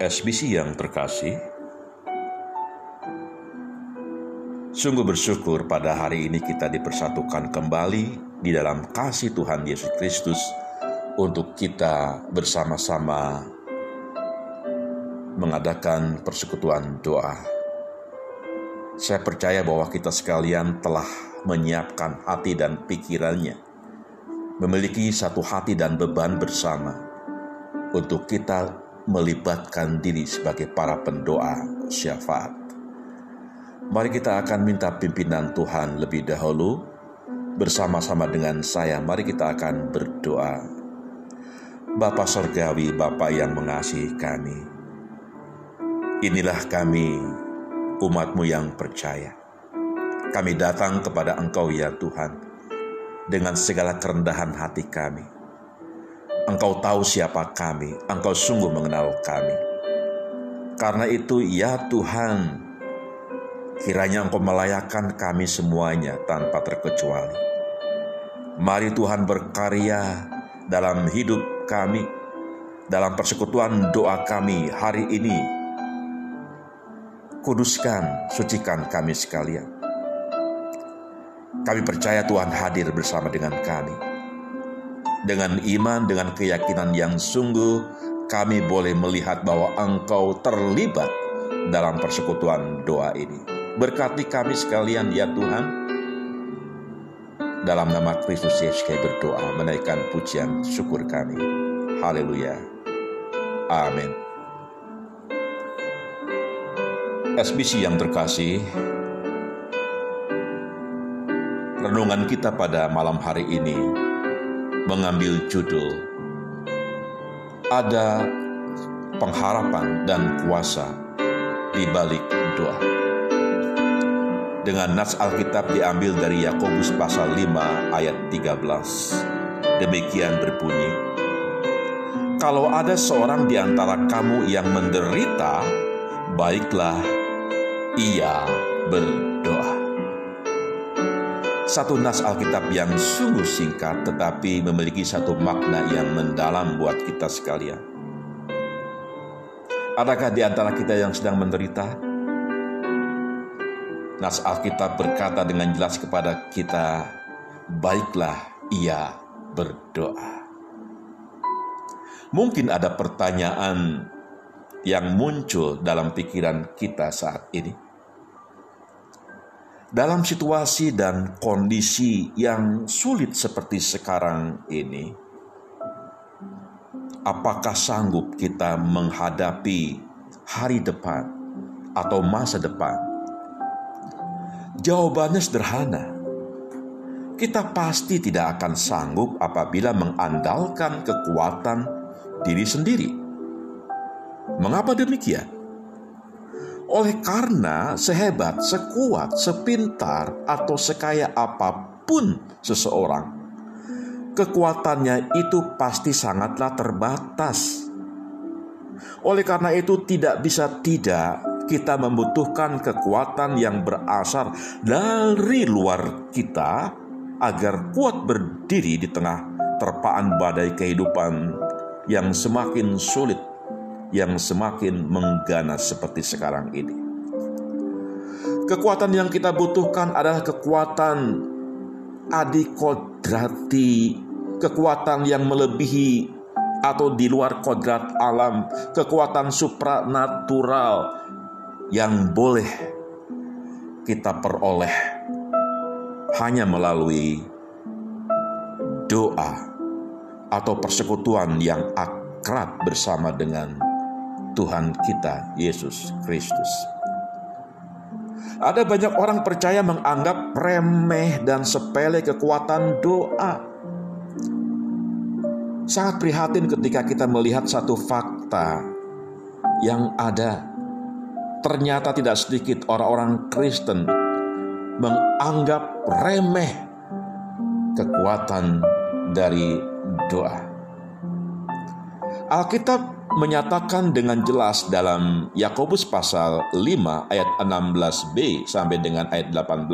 SBC yang terkasih, sungguh bersyukur pada hari ini kita dipersatukan kembali di dalam kasih Tuhan Yesus Kristus untuk kita bersama-sama mengadakan persekutuan doa. Saya percaya bahwa kita sekalian telah menyiapkan hati dan pikirannya, memiliki satu hati dan beban bersama untuk kita melibatkan diri sebagai para pendoa syafaat. Mari kita akan minta pimpinan Tuhan lebih dahulu bersama-sama dengan saya. Mari kita akan berdoa. Bapa Sorgawi, Bapa yang mengasihi kami. Inilah kami, umatmu yang percaya. Kami datang kepada Engkau ya Tuhan, dengan segala kerendahan hati kami. Engkau tahu siapa kami, Engkau sungguh mengenal kami. Karena itu ya Tuhan, kiranya Engkau melayakan kami semuanya tanpa terkecuali. Mari Tuhan berkarya dalam hidup kami, dalam persekutuan doa kami hari ini. Kuduskan, sucikan kami sekalian kami percaya Tuhan hadir bersama dengan kami. Dengan iman, dengan keyakinan yang sungguh, kami boleh melihat bahwa Engkau terlibat dalam persekutuan doa ini. Berkati kami sekalian ya Tuhan. Dalam nama Kristus Yesus kami berdoa menaikkan pujian syukur kami. Haleluya. Amin. SBC yang terkasih, renungan kita pada malam hari ini mengambil judul Ada pengharapan dan kuasa di balik doa. Dengan nas Alkitab diambil dari Yakobus pasal 5 ayat 13. Demikian berbunyi, Kalau ada seorang di antara kamu yang menderita, baiklah ia berdoa. Satu nas Alkitab yang sungguh singkat tetapi memiliki satu makna yang mendalam buat kita sekalian. Adakah di antara kita yang sedang menderita? Nas Alkitab berkata dengan jelas kepada kita, "Baiklah ia berdoa." Mungkin ada pertanyaan yang muncul dalam pikiran kita saat ini dalam situasi dan kondisi yang sulit seperti sekarang ini, apakah sanggup kita menghadapi hari depan atau masa depan? Jawabannya sederhana. Kita pasti tidak akan sanggup apabila mengandalkan kekuatan diri sendiri. Mengapa demikian? Oleh karena sehebat, sekuat, sepintar, atau sekaya apa pun seseorang, kekuatannya itu pasti sangatlah terbatas. Oleh karena itu, tidak bisa tidak kita membutuhkan kekuatan yang berasal dari luar kita agar kuat berdiri di tengah terpaan badai kehidupan yang semakin sulit yang semakin mengganas seperti sekarang ini. Kekuatan yang kita butuhkan adalah kekuatan adikodrati, kekuatan yang melebihi atau di luar kodrat alam, kekuatan supranatural yang boleh kita peroleh hanya melalui doa atau persekutuan yang akrab bersama dengan Tuhan kita Yesus Kristus. Ada banyak orang percaya menganggap remeh dan sepele kekuatan doa. Sangat prihatin ketika kita melihat satu fakta yang ada. Ternyata tidak sedikit orang-orang Kristen menganggap remeh kekuatan dari doa. Alkitab menyatakan dengan jelas dalam Yakobus pasal 5 ayat 16b sampai dengan ayat 18.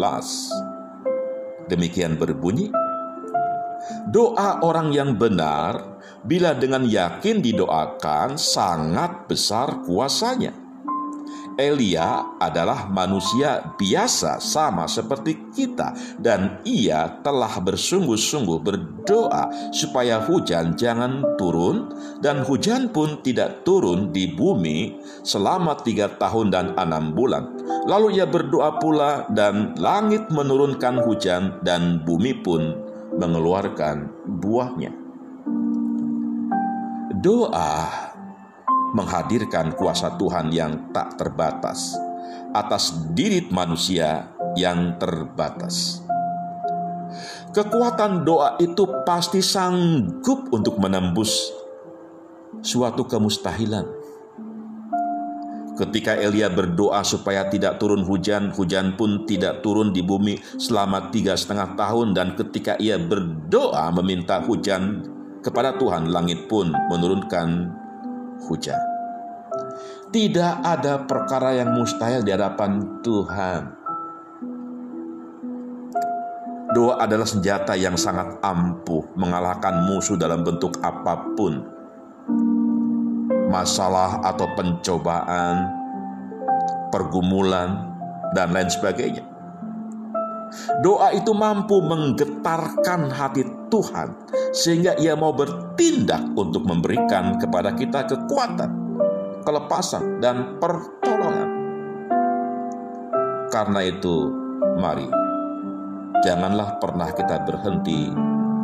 Demikian berbunyi, Doa orang yang benar, bila dengan yakin didoakan, sangat besar kuasanya. Elia adalah manusia biasa, sama seperti kita, dan ia telah bersungguh-sungguh berdoa supaya hujan jangan turun, dan hujan pun tidak turun di bumi selama tiga tahun dan enam bulan. Lalu ia berdoa pula, dan langit menurunkan hujan, dan bumi pun mengeluarkan buahnya. Doa menghadirkan kuasa Tuhan yang tak terbatas atas diri manusia yang terbatas. Kekuatan doa itu pasti sanggup untuk menembus suatu kemustahilan. Ketika Elia berdoa supaya tidak turun hujan, hujan pun tidak turun di bumi selama tiga setengah tahun. Dan ketika ia berdoa meminta hujan kepada Tuhan, langit pun menurunkan hujan. Tidak ada perkara yang mustahil di hadapan Tuhan. Doa adalah senjata yang sangat ampuh mengalahkan musuh dalam bentuk apa pun. Masalah atau pencobaan, pergumulan, dan lain sebagainya. Doa itu mampu menggetarkan hati Tuhan sehingga ia mau bertindak untuk memberikan kepada kita kekuatan, kelepasan, dan pertolongan. Karena itu, mari janganlah pernah kita berhenti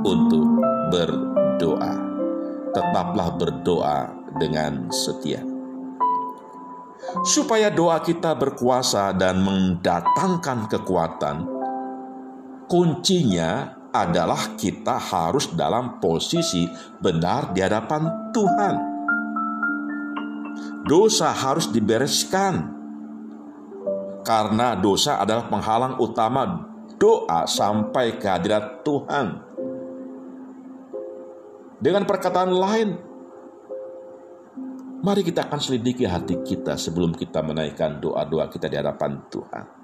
untuk berdoa. Tetaplah berdoa dengan setia supaya doa kita berkuasa dan mendatangkan kekuatan, kuncinya adalah kita harus dalam posisi benar di hadapan Tuhan. Dosa harus dibereskan, karena dosa adalah penghalang utama doa sampai kehadirat Tuhan. Dengan perkataan lain, mari kita akan selidiki hati kita sebelum kita menaikkan doa-doa kita di hadapan Tuhan.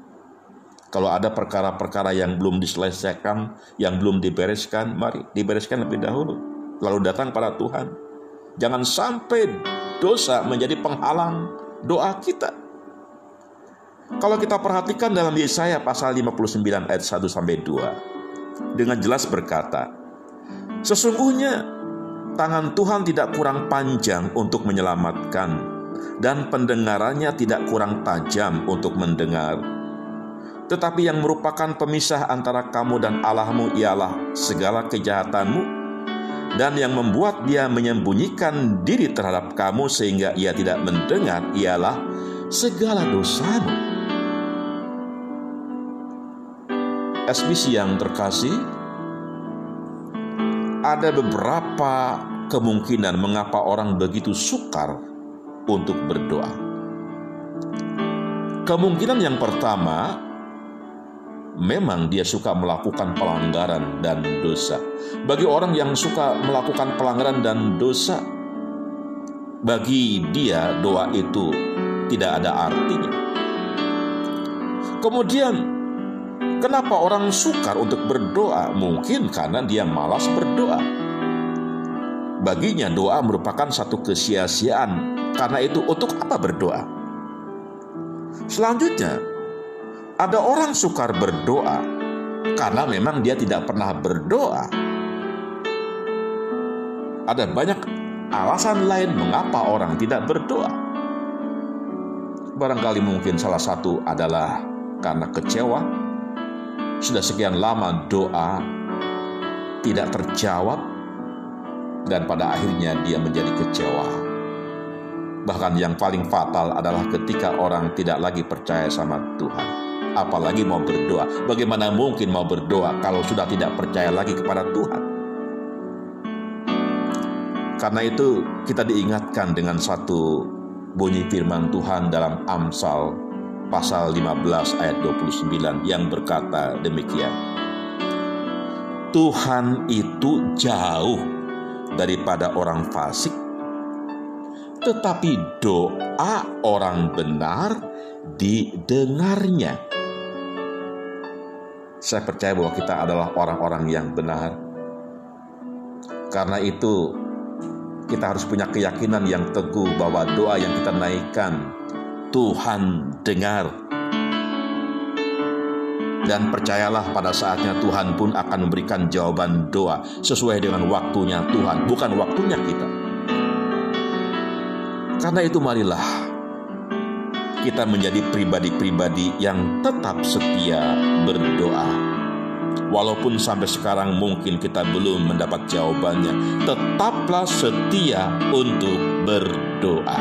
Kalau ada perkara-perkara yang belum diselesaikan, yang belum dibereskan, mari dibereskan lebih dahulu. Lalu datang pada Tuhan. Jangan sampai dosa menjadi penghalang doa kita. Kalau kita perhatikan dalam Yesaya pasal 59 ayat 1 sampai 2 dengan jelas berkata, sesungguhnya tangan Tuhan tidak kurang panjang untuk menyelamatkan dan pendengarannya tidak kurang tajam untuk mendengar tetapi yang merupakan pemisah antara kamu dan Allahmu ialah segala kejahatanmu, dan yang membuat dia menyembunyikan diri terhadap kamu sehingga ia tidak mendengar ialah segala dosamu. SBC yang terkasih, ada beberapa kemungkinan mengapa orang begitu sukar untuk berdoa. Kemungkinan yang pertama, memang dia suka melakukan pelanggaran dan dosa. Bagi orang yang suka melakukan pelanggaran dan dosa, bagi dia doa itu tidak ada artinya. Kemudian, kenapa orang sukar untuk berdoa? Mungkin karena dia malas berdoa. Baginya doa merupakan satu kesia-siaan. Karena itu untuk apa berdoa? Selanjutnya, ada orang sukar berdoa karena memang dia tidak pernah berdoa. Ada banyak alasan lain mengapa orang tidak berdoa. Barangkali mungkin salah satu adalah karena kecewa. Sudah sekian lama doa tidak terjawab dan pada akhirnya dia menjadi kecewa. Bahkan yang paling fatal adalah ketika orang tidak lagi percaya sama Tuhan apalagi mau berdoa. Bagaimana mungkin mau berdoa kalau sudah tidak percaya lagi kepada Tuhan? Karena itu kita diingatkan dengan satu bunyi firman Tuhan dalam Amsal pasal 15 ayat 29 yang berkata demikian. Tuhan itu jauh daripada orang fasik, tetapi doa orang benar didengarnya. Saya percaya bahwa kita adalah orang-orang yang benar. Karena itu, kita harus punya keyakinan yang teguh bahwa doa yang kita naikkan, Tuhan dengar. Dan percayalah pada saatnya Tuhan pun akan memberikan jawaban doa sesuai dengan waktunya Tuhan, bukan waktunya kita. Karena itu marilah kita menjadi pribadi-pribadi yang tetap setia berdoa Walaupun sampai sekarang mungkin kita belum mendapat jawabannya, tetaplah setia untuk berdoa.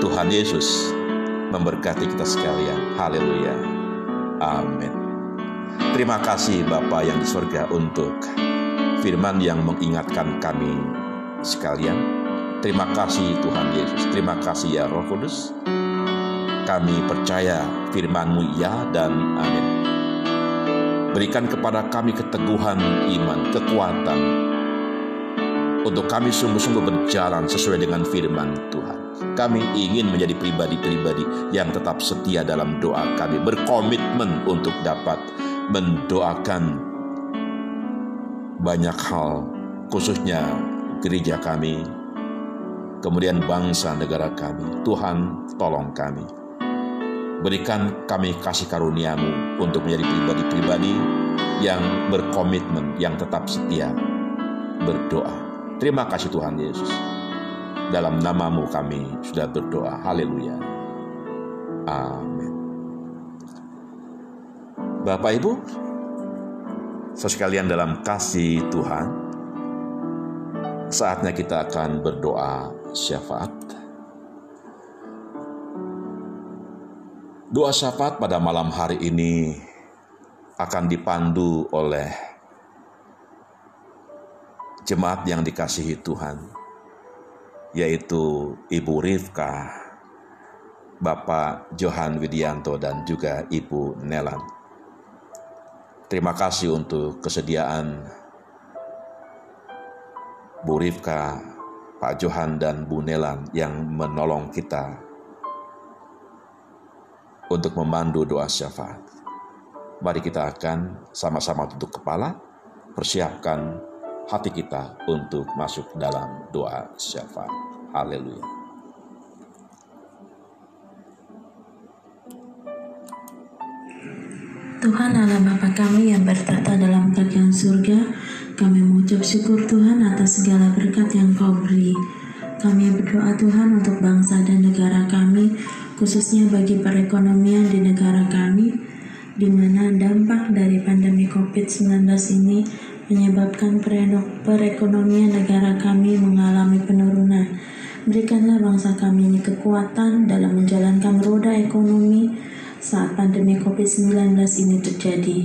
Tuhan Yesus memberkati kita sekalian. Haleluya. Amin. Terima kasih Bapa yang di surga untuk firman yang mengingatkan kami sekalian. Terima kasih Tuhan Yesus. Terima kasih ya Roh Kudus. Kami percaya firman-Mu ya dan amin. Berikan kepada kami keteguhan iman, kekuatan, untuk kami sungguh-sungguh berjalan sesuai dengan firman Tuhan. Kami ingin menjadi pribadi-pribadi yang tetap setia dalam doa kami, berkomitmen untuk dapat mendoakan banyak hal, khususnya gereja kami, kemudian bangsa negara kami. Tuhan, tolong kami Berikan kami kasih karuniamu untuk menjadi pribadi-pribadi yang berkomitmen, yang tetap setia berdoa. Terima kasih Tuhan Yesus. Dalam namamu kami sudah berdoa. Haleluya. Amin. Bapak Ibu, sekalian dalam kasih Tuhan, saatnya kita akan berdoa syafaat. Doa syafaat pada malam hari ini akan dipandu oleh jemaat yang dikasihi Tuhan, yaitu Ibu Rifka, Bapak Johan Widianto, dan juga Ibu Nelan. Terima kasih untuk kesediaan Bu Rifka, Pak Johan, dan Bu Nelan yang menolong kita untuk memandu doa syafaat. Mari kita akan sama-sama tutup kepala, persiapkan hati kita untuk masuk dalam doa syafaat. Haleluya. Tuhan Allah Bapa kami yang bertata dalam kerajaan surga, kami mengucap syukur Tuhan atas segala berkat yang kau beri. Kami berdoa Tuhan untuk bangsa dan negara kami, khususnya bagi perekonomian di negara kami, di mana dampak dari pandemi COVID-19 ini menyebabkan perekonomian negara kami mengalami penurunan. Berikanlah bangsa kami ini kekuatan dalam menjalankan roda ekonomi saat pandemi COVID-19 ini terjadi.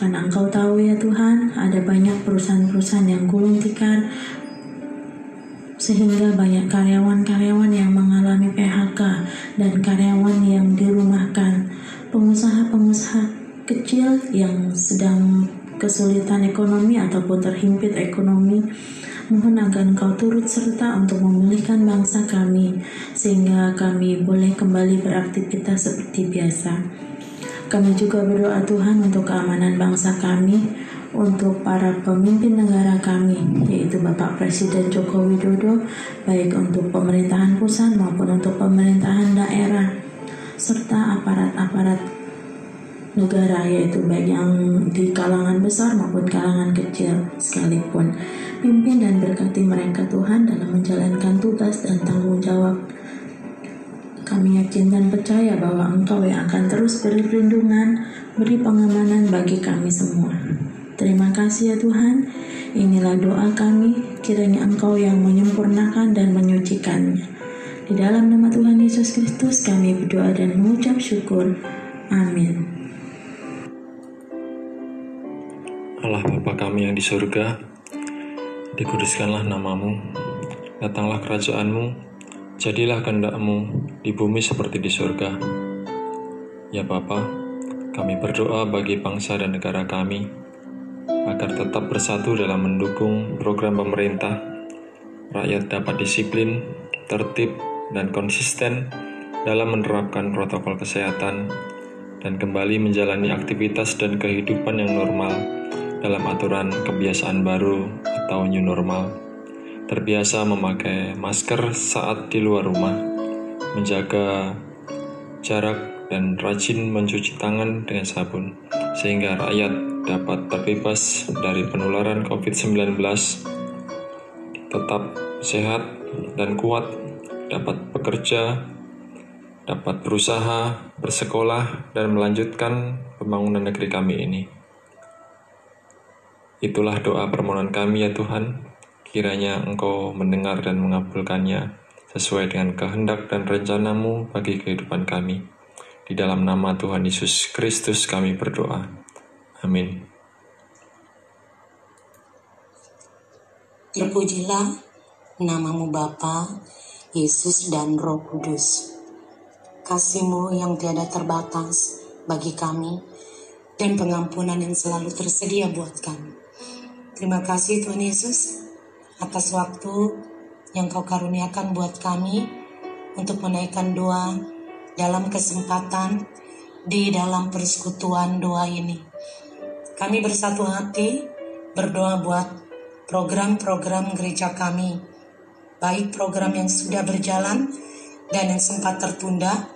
Karena engkau tahu ya Tuhan, ada banyak perusahaan-perusahaan yang gulung tikar, sehingga banyak karyawan-karyawan yang mengalami PHK dan karyawan yang dirumahkan, pengusaha-pengusaha kecil yang sedang kesulitan ekonomi ataupun terhimpit ekonomi, mohon agar Engkau turut serta untuk memulihkan bangsa kami, sehingga kami boleh kembali beraktivitas seperti biasa. Kami juga berdoa Tuhan untuk keamanan bangsa kami, untuk para pemimpin negara kami, yaitu Bapak Presiden Joko Widodo, baik untuk pemerintahan pusat maupun untuk pemerintahan daerah, serta aparat-aparat negara, yaitu baik yang di kalangan besar maupun kalangan kecil sekalipun. Pimpin dan berkati mereka Tuhan dalam menjalankan tugas dan tanggung jawab kami yakin dan percaya bahwa Engkau yang akan terus beri perlindungan, beri pengamanan bagi kami semua. Terima kasih ya Tuhan. Inilah doa kami, kiranya Engkau yang menyempurnakan dan menyucikannya. Di dalam nama Tuhan Yesus Kristus kami berdoa dan mengucap syukur. Amin. Allah Bapa kami yang di surga, dikuduskanlah namamu, datanglah kerajaanmu, jadilah kehendakmu di bumi seperti di surga. Ya Bapa, kami berdoa bagi bangsa dan negara kami, agar tetap bersatu dalam mendukung program pemerintah, rakyat dapat disiplin, tertib, dan konsisten dalam menerapkan protokol kesehatan dan kembali menjalani aktivitas dan kehidupan yang normal dalam aturan kebiasaan baru atau new normal. Terbiasa memakai masker saat di luar rumah, menjaga jarak dan rajin mencuci tangan dengan sabun, sehingga rakyat dapat terbebas dari penularan COVID-19, tetap sehat dan kuat, dapat bekerja, dapat berusaha, bersekolah, dan melanjutkan pembangunan negeri kami ini. Itulah doa permohonan kami ya Tuhan, kiranya Engkau mendengar dan mengabulkannya sesuai dengan kehendak dan rencanamu bagi kehidupan kami. Di dalam nama Tuhan Yesus Kristus kami berdoa. Amin. Terpujilah namamu Bapa, Yesus dan Roh Kudus. Kasihmu yang tiada terbatas bagi kami dan pengampunan yang selalu tersedia buat kami. Terima kasih Tuhan Yesus atas waktu yang kau karuniakan buat kami untuk menaikkan doa dalam kesempatan di dalam persekutuan doa ini. Kami bersatu hati berdoa buat program-program gereja kami, baik program yang sudah berjalan dan yang sempat tertunda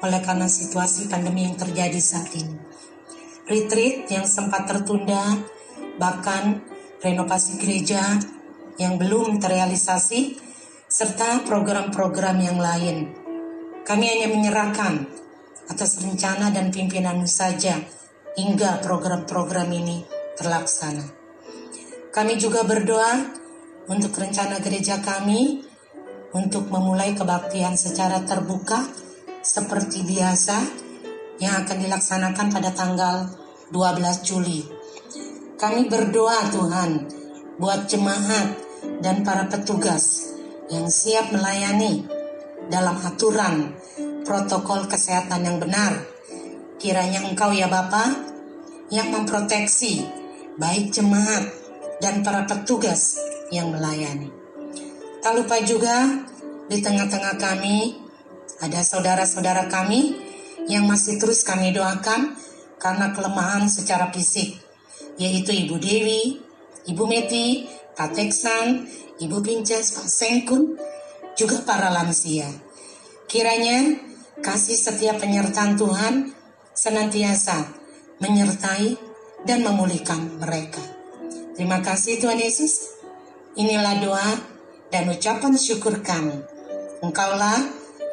oleh karena situasi pandemi yang terjadi saat ini. Retreat yang sempat tertunda, bahkan renovasi gereja yang belum terrealisasi, serta program-program yang lain. Kami hanya menyerahkan atas rencana dan pimpinanmu saja hingga program-program ini terlaksana. Kami juga berdoa untuk rencana gereja kami untuk memulai kebaktian secara terbuka seperti biasa yang akan dilaksanakan pada tanggal 12 Juli kami berdoa Tuhan buat jemaat dan para petugas yang siap melayani dalam aturan protokol kesehatan yang benar. Kiranya Engkau ya Bapa yang memproteksi baik jemaat dan para petugas yang melayani. Tak lupa juga di tengah-tengah kami ada saudara-saudara kami yang masih terus kami doakan karena kelemahan secara fisik yaitu Ibu Dewi, Ibu Meti, Pak Teksan, Ibu Pinces, Pak Sengkun, juga para lansia. Kiranya kasih setiap penyertaan Tuhan senantiasa menyertai dan memulihkan mereka. Terima kasih Tuhan Yesus. Inilah doa dan ucapan syukur kami. Engkaulah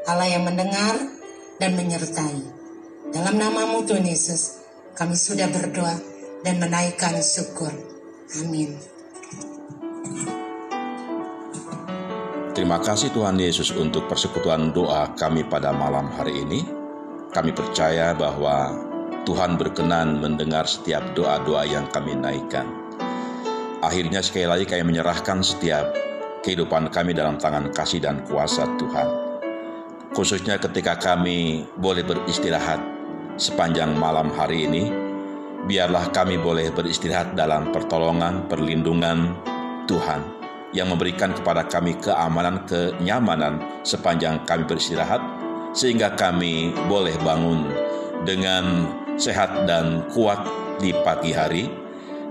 Allah yang mendengar dan menyertai. Dalam namamu Tuhan Yesus, kami sudah berdoa dan menaikkan syukur. Amin. Terima kasih Tuhan Yesus untuk persekutuan doa kami pada malam hari ini. Kami percaya bahwa Tuhan berkenan mendengar setiap doa-doa yang kami naikkan. Akhirnya sekali lagi kami menyerahkan setiap kehidupan kami dalam tangan kasih dan kuasa Tuhan. Khususnya ketika kami boleh beristirahat sepanjang malam hari ini, biarlah kami boleh beristirahat dalam pertolongan, perlindungan Tuhan yang memberikan kepada kami keamanan, kenyamanan sepanjang kami beristirahat, sehingga kami boleh bangun dengan sehat dan kuat di pagi hari,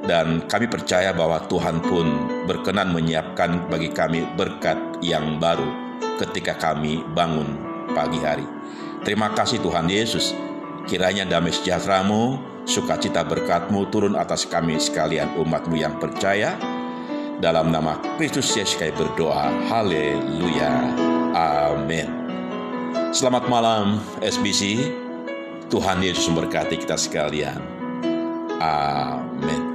dan kami percaya bahwa Tuhan pun berkenan menyiapkan bagi kami berkat yang baru ketika kami bangun pagi hari. Terima kasih Tuhan Yesus, kiranya damai sejahtera-Mu sukacita berkatmu turun atas kami sekalian umatmu yang percaya. Dalam nama Kristus Yesus kami berdoa. Haleluya. Amin. Selamat malam SBC. Tuhan Yesus memberkati kita sekalian. Amin.